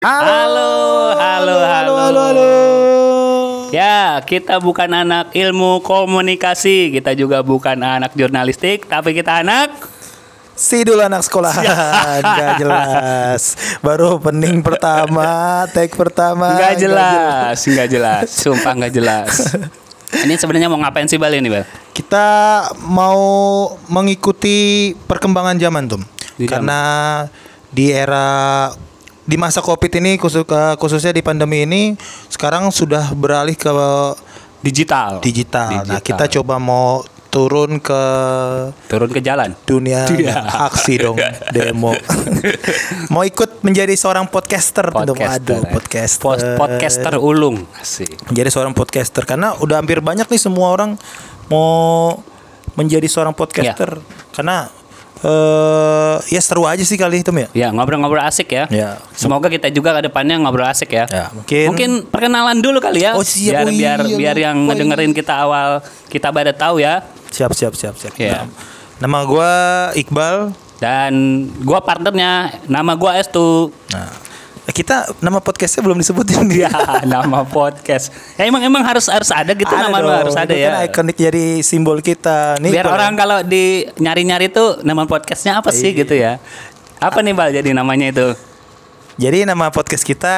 Halo, halo, halo, halo, halo. Ya, kita bukan anak ilmu komunikasi, kita juga bukan anak jurnalistik, tapi kita anak Sidul anak sekolahan Gak jelas. Baru opening pertama Take pertama. Nggak jelas, nggak jelas, sumpah nggak jelas. Ini sebenarnya mau ngapain sih Bal ini, Bal? Kita mau mengikuti perkembangan zaman tuh Di Karena di era di masa covid ini khusus, eh, khususnya di pandemi ini sekarang sudah beralih ke Digital. digital. Nah Digital. kita coba mau turun ke turun ke jalan. dunia Iya. aksi dong demo mau ikut menjadi seorang podcaster. Podcaster. aduh ya. podcaster Pos- podcaster ulung. Asik. menjadi seorang podcaster karena udah hampir banyak nih semua orang mau menjadi seorang podcaster Iya. karena eh ya seru aja sih kali itu ya Ya, ngobrol-ngobrol asik ya. Ya. Semoga kita juga ke depannya ngobrol asik ya. Ya, mungkin- mungkin perkenalan dulu kali ya. Oh, siap. Biar Oh, biar iya, biar yang lupa ngedengerin kita awal kita pada tahu ya. siap siap siap siap Ya. nama gua Iqbal Dan gua partnernya nama gua Estu. nah kita nama podcastnya belum disebutin Ya, nama podcast. Ya emang emang harus harus ada gitu Ada nama dong, harus ada itu ya. kan ikonik jadi simbol kita nih Biar orang kalau di nyari-nyari tuh nama podcastnya apa sih Iya. gitu ya. Apa nih Bal jadi namanya itu? Jadi nama podcast kita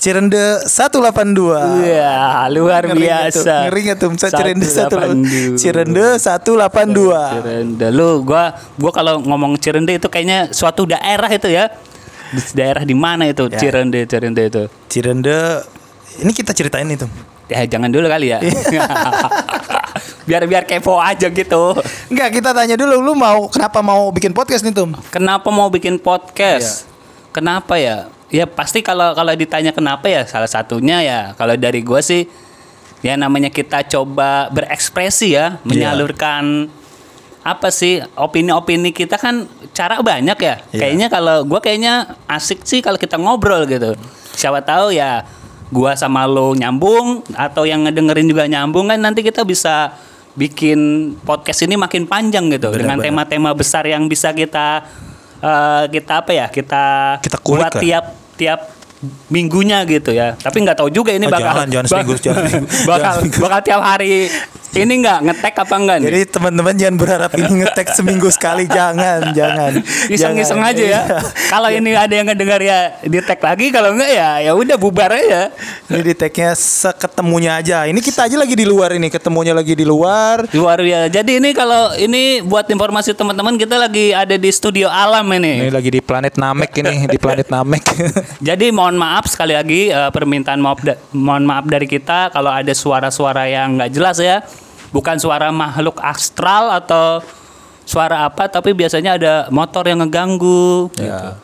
Cirende 182. Iya, luar Ngeri biasa. Ngeri tuh? Misalnya Cirende 182. 182. Cirende 182. Cirende. Lu gua gua kalau ngomong Cirende itu kayaknya suatu daerah itu ya. Di daerah di mana itu Ya. Cirende Cirende itu? Cirende ini kita ceritain itu. Ya jangan dulu kali ya. Iya. biar biar kepo aja gitu. Enggak, kita tanya dulu lu mau kenapa mau bikin podcast nih, Tum? Kenapa mau bikin podcast? Kenapa ya? Ya pasti kalau kalau ditanya kenapa ya salah satunya ya kalau dari gua sih ya namanya kita coba berekspresi ya, menyalurkan apa sih opini-opini kita kan cara banyak ya. Iya. Kayaknya kalau gua kayaknya asik sih kalau kita ngobrol gitu. Siapa tahu ya gua sama lo nyambung atau yang ngedengerin juga nyambung kan nanti kita bisa bikin podcast ini makin panjang gitu dengan Benar-benar. tema-tema besar yang bisa kita eh, kita apa ya kita Kita kulik buat lah. tiap tiap minggunya gitu ya tapi nggak tahu juga ini Oh, bakal jangan, jangan seminggu, jangan seminggu. bakal Jangan seminggu. bakal tiap hari ini nggak ngetek apa enggak nih Jadi teman-teman jangan berharap ini ngetek seminggu sekali, jangan, jangan. iseng-iseng aja ya. Iya. Kalau ini ada yang ngedengar ya di tag lagi, kalau enggak ya ya udah bubar aja. Ini di tagnya seketemunya aja. Ini kita aja lagi di luar ini, ketemunya lagi di luar. Luar biasa. Jadi ini kalau ini buat informasi teman-teman kita lagi ada di studio alam Ini ini. lagi di planet Namek ini, di planet Namek. Jadi mohon maaf sekali lagi eh, permintaan maaf da- mohon maaf dari kita kalau ada suara-suara yang nggak jelas ya. Bukan suara makhluk astral atau suara apa tapi biasanya ada motor yang ngeganggu. Ya.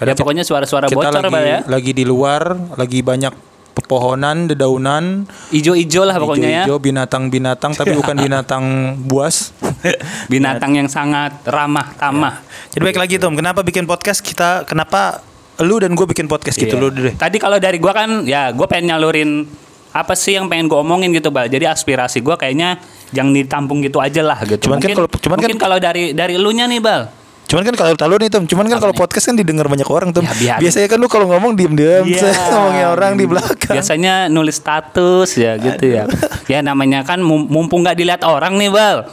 Gitu. Ya pokoknya suara-suara kita bocor lagi ya. lagi di luar, lagi banyak pepohonan, dedaunan, Ijo-ijo lah pokoknya ya. hijau-hijau, binatang-binatang tapi bukan binatang buas. Binatang yang sangat ramah tamah. Jadi baik lagi Tom, kenapa bikin podcast kita? Kenapa lu dan gue bikin podcast gitu Iya. lu deh? Tadi kalau dari gua kan ya gua pengen nyalurin apa sih yang pengen gua omongin gitu, Bal. Jadi aspirasi gua kayaknya jangan ditampung gitu aja lah gitu. Cuman kan mungkin kalau- cuman kan- kalau dari dari elunya nih, Bal. Cuman kan kalau tahu nih Tom, cuman kan kalau podcast kan didengar banyak orang Tom. Ya, Biasanya kan lu kalau ngomong diem-diem, Iya. ngomongin orang di belakang. Biasanya nulis status ya gitu ya. Ya namanya kan mum- mumpung nggak dilihat orang nih, Bal.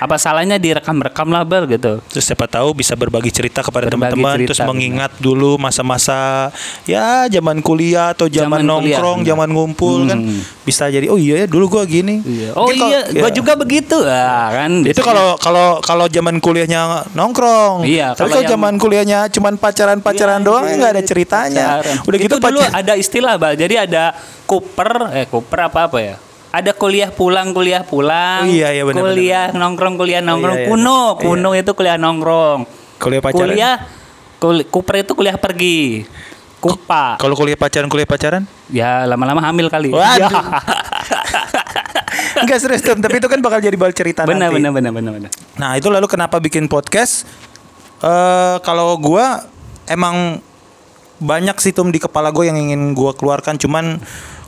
Apa salahnya direkam-rekam lah, Bal gitu. Terus siapa tahu bisa berbagi cerita kepada teman-teman, terus mengingat dulu masa-masa ya zaman kuliah atau zaman, Zaman kuliah, nongkrong, benar. zaman ngumpul kan bisa jadi oh iya ya dulu gua gini. Oh Mungkin kalau- iya, gua ya. juga begitu. Ah, kan. Itu kalau kalau kalau zaman kuliahnya nongkrong. Iya, Tapi kalau zaman kuliahnya cuman pacaran-pacaran Iya, doang iya, nggak ada ceritanya. Pacaran. Udah gitu itu dulu pacar- ada istilah bal jadi ada Cooper eh Cooper apa apa ya ada kuliah pulang kuliah pulang Oh, iya, iya, benar, kuliah nongkrong kuliah nongkrong iya, iya. kuno kuno itu kuliah nongkrong kuliah pacaran. kuliah kul- Cooper itu kuliah pergi kupa Kalau kuliah pacaran kuliah pacaran? ya lama-lama hamil kali Waduh. Ya. Enggak serius Tom, tapi itu kan bakal jadi bal cerita benar nanti. benar benar benar benar Nah, itu lalu kenapa bikin podcast? Eh kalau gua emang banyak sih Tom di kepala gue yang ingin gua keluarkan cuman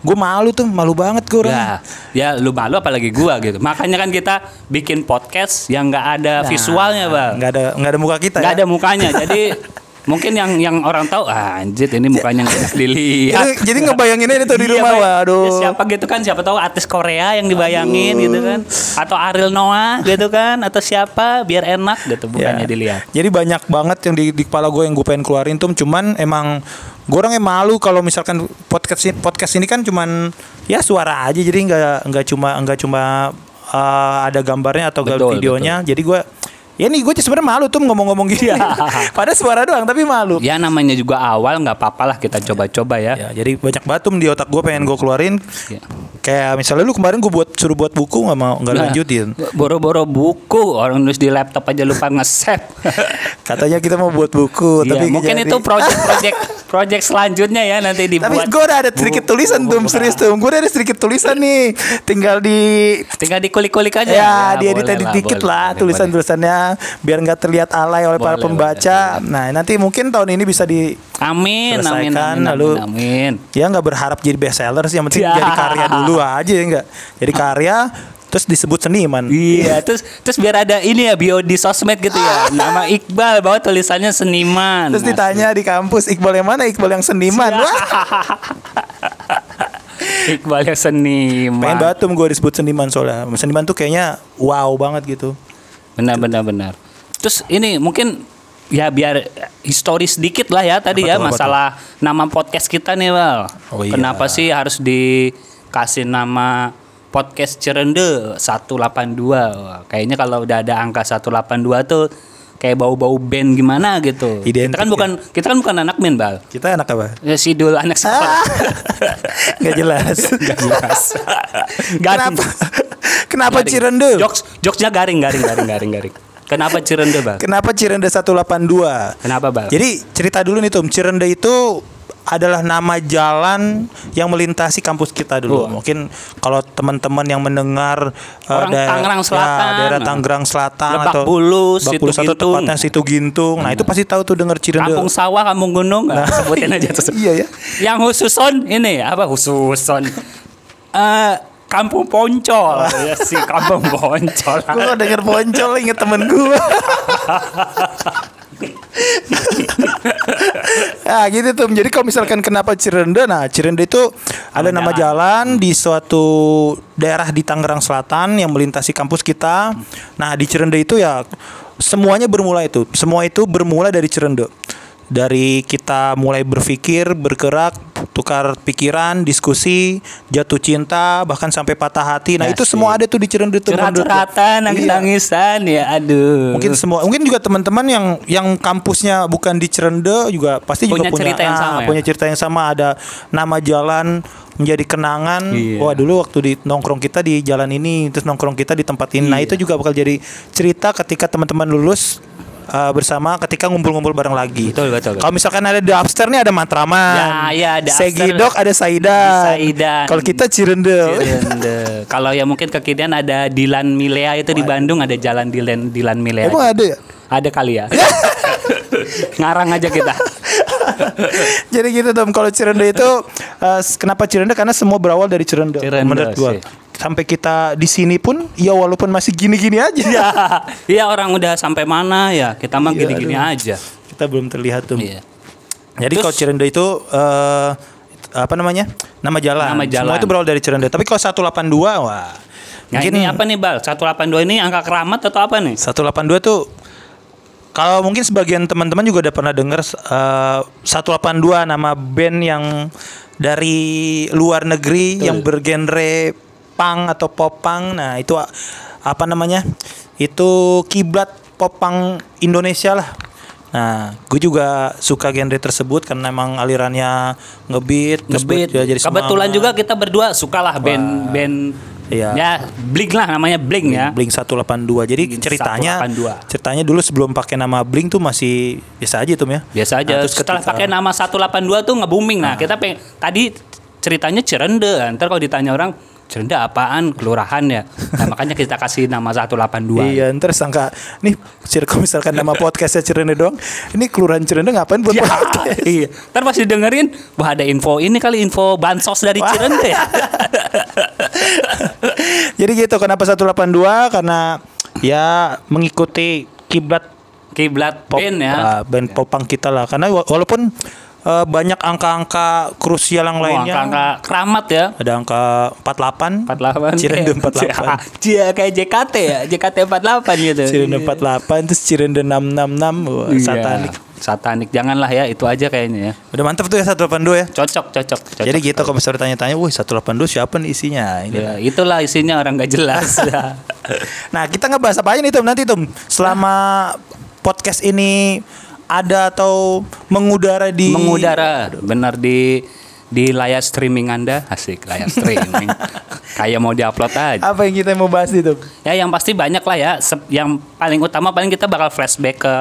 gue malu tuh malu banget gue orang Ya, ya lu malu apalagi gua gitu. Makanya kan kita bikin podcast yang nggak ada Nah, visualnya, Bang. nggak ada nggak ada muka kita nggak ya ada mukanya jadi Mungkin yang yang orang tahu ah, anjir ini mukanya nggak enak Jadi, dilihat. jadi ngebayanginnya itu di Iya, rumah Bay. waduh. Ya, siapa gitu kan siapa tahu artis Korea yang dibayangin gitu kan atau Ariel Noah gitu kan atau siapa biar enak gitu bukannya Ya. dilihat. Jadi banyak banget yang di, di kepala gue yang gue pengen keluarin tuh cuman emang gue orangnya malu kalau misalkan podcast ini, podcast ini kan cuman ya suara aja jadi nggak nggak cuma nggak cuma uh, ada gambarnya atau Betul, videonya jadi gue ya nih gue sebenarnya malu tuh ngomong-ngomong gini pada suara doang tapi malu Ya namanya juga awal nggak apa-apa lah kita coba-coba ya. ya jadi banyak batum di otak gue pengen gue keluarin Ya. kayak misalnya lu kemarin gue buat suruh buat buku nggak mau nggak Nah, lanjutin Boro-boro buku orang nulis di laptop aja lupa nge-save. katanya kita mau buat buku Iya, tapi mungkin jadi. itu project-project project selanjutnya ya nanti Tapi dibuat. gue udah ada sedikit tulisan tuh serius tuh. Gue udah ada sedikit tulisan nih. Tinggal di Tinggal dikulik-kulik aja. ya, di boleh edit lah, dikit boleh, lah boleh, tulisan-tulisannya biar nggak terlihat alay oleh para Boleh, pembaca. Nah, nanti mungkin tahun ini bisa di boleh. Amin, amin, amin, lalu- amin, amin. ya nggak berharap jadi best seller sih yang penting Ya. jadi karya dulu aja ya enggak. Jadi karya terus disebut seniman. Iya, terus terus biar ada ini ya bio di sosmed gitu ya. Nama Iqbal bahwa tulisannya seniman. Terus ditanya di kampus Iqbal yang mana? Iqbal yang seniman. Wah, Iqbal yang seniman. pengen banget tuh gue disebut seniman soalnya. Seniman tuh kayaknya wow banget gitu. Benar benar benar. Terus ini mungkin ya biar historis sedikit lah ya tadi Apa ya tuh, masalah nama podcast kita nih, Bal. Oh, iya. Kenapa sih harus dikasih nama podcast Cerende 182? Wah, kayaknya kalau udah ada angka 182 tuh kayak bau-bau band gimana gitu. Identik kita kan ya. bukan kita kan bukan anak band, Bal. Kita anak apa? Ya Sidul anak sekolah. Gak jelas. Gak jelas. garing. Kenapa? Kenapa Garing. Cirende? Jokes jokesnya garing garing garing garing garing. Kenapa Cirende, Bal? Kenapa Cirende 182? Kenapa, Bal? Jadi cerita dulu nih Tum, Cirende itu adalah nama jalan yang melintasi kampus kita dulu. Oh. Mungkin kalau teman-teman yang mendengar uh, Orang Tangerang Selatan. ya, daerah Tangerang Selatan Lebak atau Bulus, Lebak Situ Bulus atau tepatnya Situ Gintung. Nah, itu pasti tahu tuh denger Cirende. Kampung sawah, kampung gunung, nggak? sebutin aja tuh. Iya ya. Yang khususon ini apa khususon? Eh kampung Poncol, ya si kampung Poncol. Gue denger poncol inget temen gue. ah gitu tuh. Jadi kalau misalkan kenapa Cirende, nah Cirende itu ada Nama nama jalan di suatu daerah di Tangerang Selatan yang melintasi kampus kita. Nah di Cirende itu ya semuanya bermula itu. Semua itu bermula dari Cirende. Dari kita mulai berpikir, bergerak, tukar pikiran, diskusi, jatuh cinta, bahkan sampai patah hati. Nah itu Asik. semua ada tuh di Cirende gua. Curhat-curhatan, Iya nangis-nangisan ya aduh. mungkin semua mungkin juga teman-teman yang yang kampusnya bukan di Cerende juga pasti Punya juga punya cerita yang ah, sama ya? punya cerita yang sama ada nama jalan menjadi kenangan Iya. wah dulu waktu di nongkrong kita di jalan ini terus nongkrong kita di tempat ini nah Iya. itu juga bakal jadi cerita ketika teman-teman lulus uh, bersama ketika ngumpul-ngumpul bareng lagi Betul, betul, betul. kalau misalkan ada di upstairs nih ada Matraman Ya, ya, ada Segidok ada Saidan Saidan. kalau kita Cirende Cirende. Kalau yang mungkin kekinian ada Dilan Milea itu di Bandung ada jalan Dilan Dilan Milea. emang ada ya Ada kali ya. Ngarang aja kita. Jadi gitu Tom, kalau Cirende itu eh, kenapa Cirende karena semua berawal dari Cirende. Cirende menurut gua. sih. Sampai kita di sini pun ya walaupun masih gini-gini aja. Ya, iya orang udah sampai mana ya? Kita mah Iya, gini-gini aduh. aja. Kita belum terlihat tuh. Iya. Jadi Terus- kalau Cirende itu eh apa namanya? Nama jalan. Nama jalan. Semua itu berawal dari Cirende. Tapi kalau 182 wah Nah, mungkin ini apa nih, Bal? 182 ini angka keramat atau apa nih? 182 tuh kalau mungkin sebagian teman-teman juga udah pernah dengar eh, 182 nama band yang dari luar negeri Betul. yang bergenre punk atau pop punk. Nah, itu a- apa namanya? Itu kiblat pop punk Indonesia lah. Nah, gue juga suka genre tersebut karena emang alirannya ngebeat, terus Ngebeat. buat- ya jadi Kebetulan semangat. juga kita berdua sukalah band band Iya. ya Blink lah namanya Blink ya. Blink 182. Jadi Blink ceritanya 182. ceritanya dulu sebelum pakai nama Blink tuh masih biasa aja tuh ya. Biasa aja. Nah, terus Setelah ketika- pakai nama 182 tuh nge-booming. Nah, kita pengen tadi ceritanya Cirende. Ntar kalau ditanya orang Cirende apaan? Kelurahan ya. Nah, makanya kita kasih nama 182. Iya, ntar sangka nih circle misalkan nama podcastnya Cirende doang. Ini kelurahan Cirende ngapain buat Ya, podcast? iya. Ntar pasti dengerin, wah ada info ini kali info bansos dari. Cirende ya. Jadi gitu kenapa 182 karena ya mengikuti kiblat kiblat pop, band ya. ah, band popang kita lah. Karena wa- walaupun eh, banyak angka-angka krusial yang Oh, lainnya. angka-angka keramat ya. Ada angka 48. 48 Cirende kayak- 48. Dia kayak JKT ya, JKT 48 gitu. Cirende 48 terus Cirende 666. Wah, Iya. satanik. Satanik janganlah ya, itu aja kayaknya ya. Udah mantep tuh ya 182 ya. Cocok, cocok, cocok. Jadi gitu kalau misalnya tanya-tanya, wih 182 siapa nih isinya? Ini. Ya, itulah isinya orang gak jelas. Nah kita ngebahas apa aja nih Tum nanti Tum Selama podcast ini ada atau mengudara di Mengudara, benar di di layar streaming Anda, asik layar streaming. Kayak mau diupload aja. Apa yang kita mau bahas nih Tum? Ya yang pasti banyak lah ya. Yang paling utama paling kita bakal flashback ke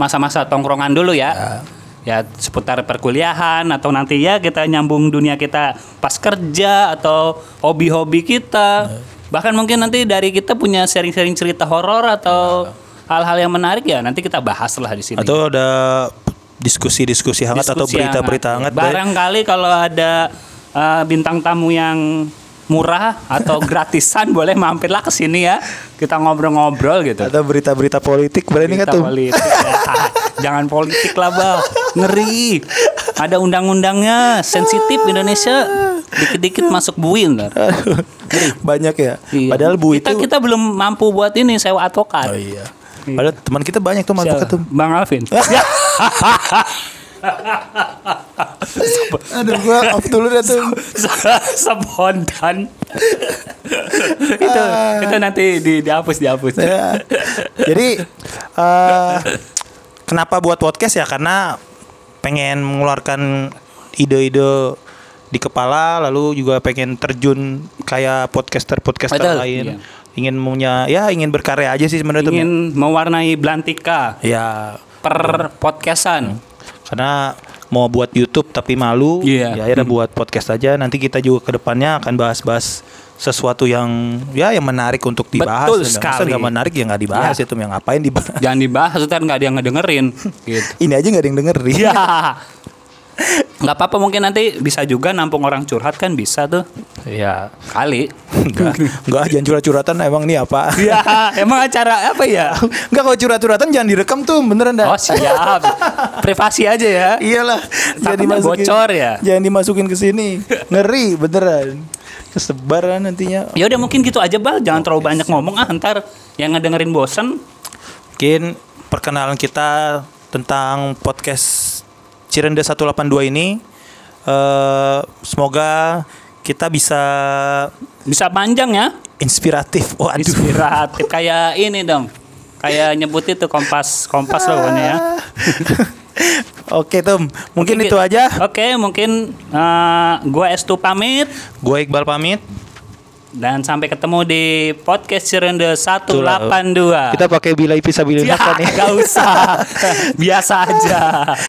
masa-masa tongkrongan dulu ya. Ya seputar perkuliahan atau nanti ya kita nyambung dunia kita pas kerja atau hobi-hobi kita. Bahkan mungkin nanti dari kita punya sharing-sharing cerita horor atau hal-hal yang menarik ya nanti kita bahas lah di sini. Atau ada diskusi-diskusi hangat atau Diskusi berita-berita hangat dari- Barangkali kalau ada uh, bintang tamu yang murah atau gratisan boleh mampirlah ke sini ya. Kita ngobrol-ngobrol gitu. Atau berita-berita politik berani nggak Tum? politik ya. Jangan politik lah bang Ngeri Ada undang-undangnya Sensitif Indonesia Dikit-dikit masuk bui ntar Banyak ya. Iya. Padahal Bu kita, itu kita belum mampu buat ini Sewa advokat Oh iya. Padahal teman kita banyak tuh Siapa? advokat tuh. Bang Alvin Aduh gua off dulu dah tuh. Spontan Itu Itu nanti di, dihapus Dihapus Ya. Jadi eh kenapa buat podcast ya? Karena pengen mengeluarkan ide-ide di kepala, lalu juga pengen terjun kayak podcaster-podcaster Betul, lain. iya. Ingin punya, ya ingin berkarya aja sih sebenarnya tuh. Ingin mewarnai Belantika Ya, Per podcastan karena mau buat YouTube tapi malu, Iya. ya akhirnya buat podcast aja. Nanti kita juga ke depannya akan bahas-bahas sesuatu yang ya yang menarik untuk dibahas. Betul Masa sekali. nggak menarik ya nggak dibahas Ya. itu yang ngapain dibahas. Jangan dibahas Ntar nggak ada yang ngedengerin gitu Ini aja nggak ada yang dengerin. Ya. Nggak apa-apa mungkin nanti bisa juga nampung orang curhat kan bisa tuh. Ya, Kali. enggak, enggak jangan curhat-curhatan emang nih apa? ya, emang acara apa ya? Enggak kalau curhat-curhatan jangan direkam tuh, beneran dah. Oh, siap. Privasi aja ya. Iyalah, Takutnya bocor ya? Jangan dimasukin ke sini. Ngeri beneran. Kesebar kan nantinya. Ya udah mungkin gitu aja, Bal. Jangan terlalu banyak ngomong ah, ntar yang ngedengerin bosen. Mungkin perkenalan kita tentang podcast Cirende 182 ini eh semoga kita bisa Bisa panjang ya. inspiratif. Oh, aduh. Inspiratif kayak ini dong. Kayak nyebut itu kompas kompas loh pokoknya ya. Oke, Tom. Mungkin Mungkin- itu aja. Oke, mungkin eh, gua Estu pamit Gue Iqbal pamit. dan sampai ketemu di podcast Cirende 182. Kita pakai bila bisa bila ya, nih. gak usah. Biasa aja.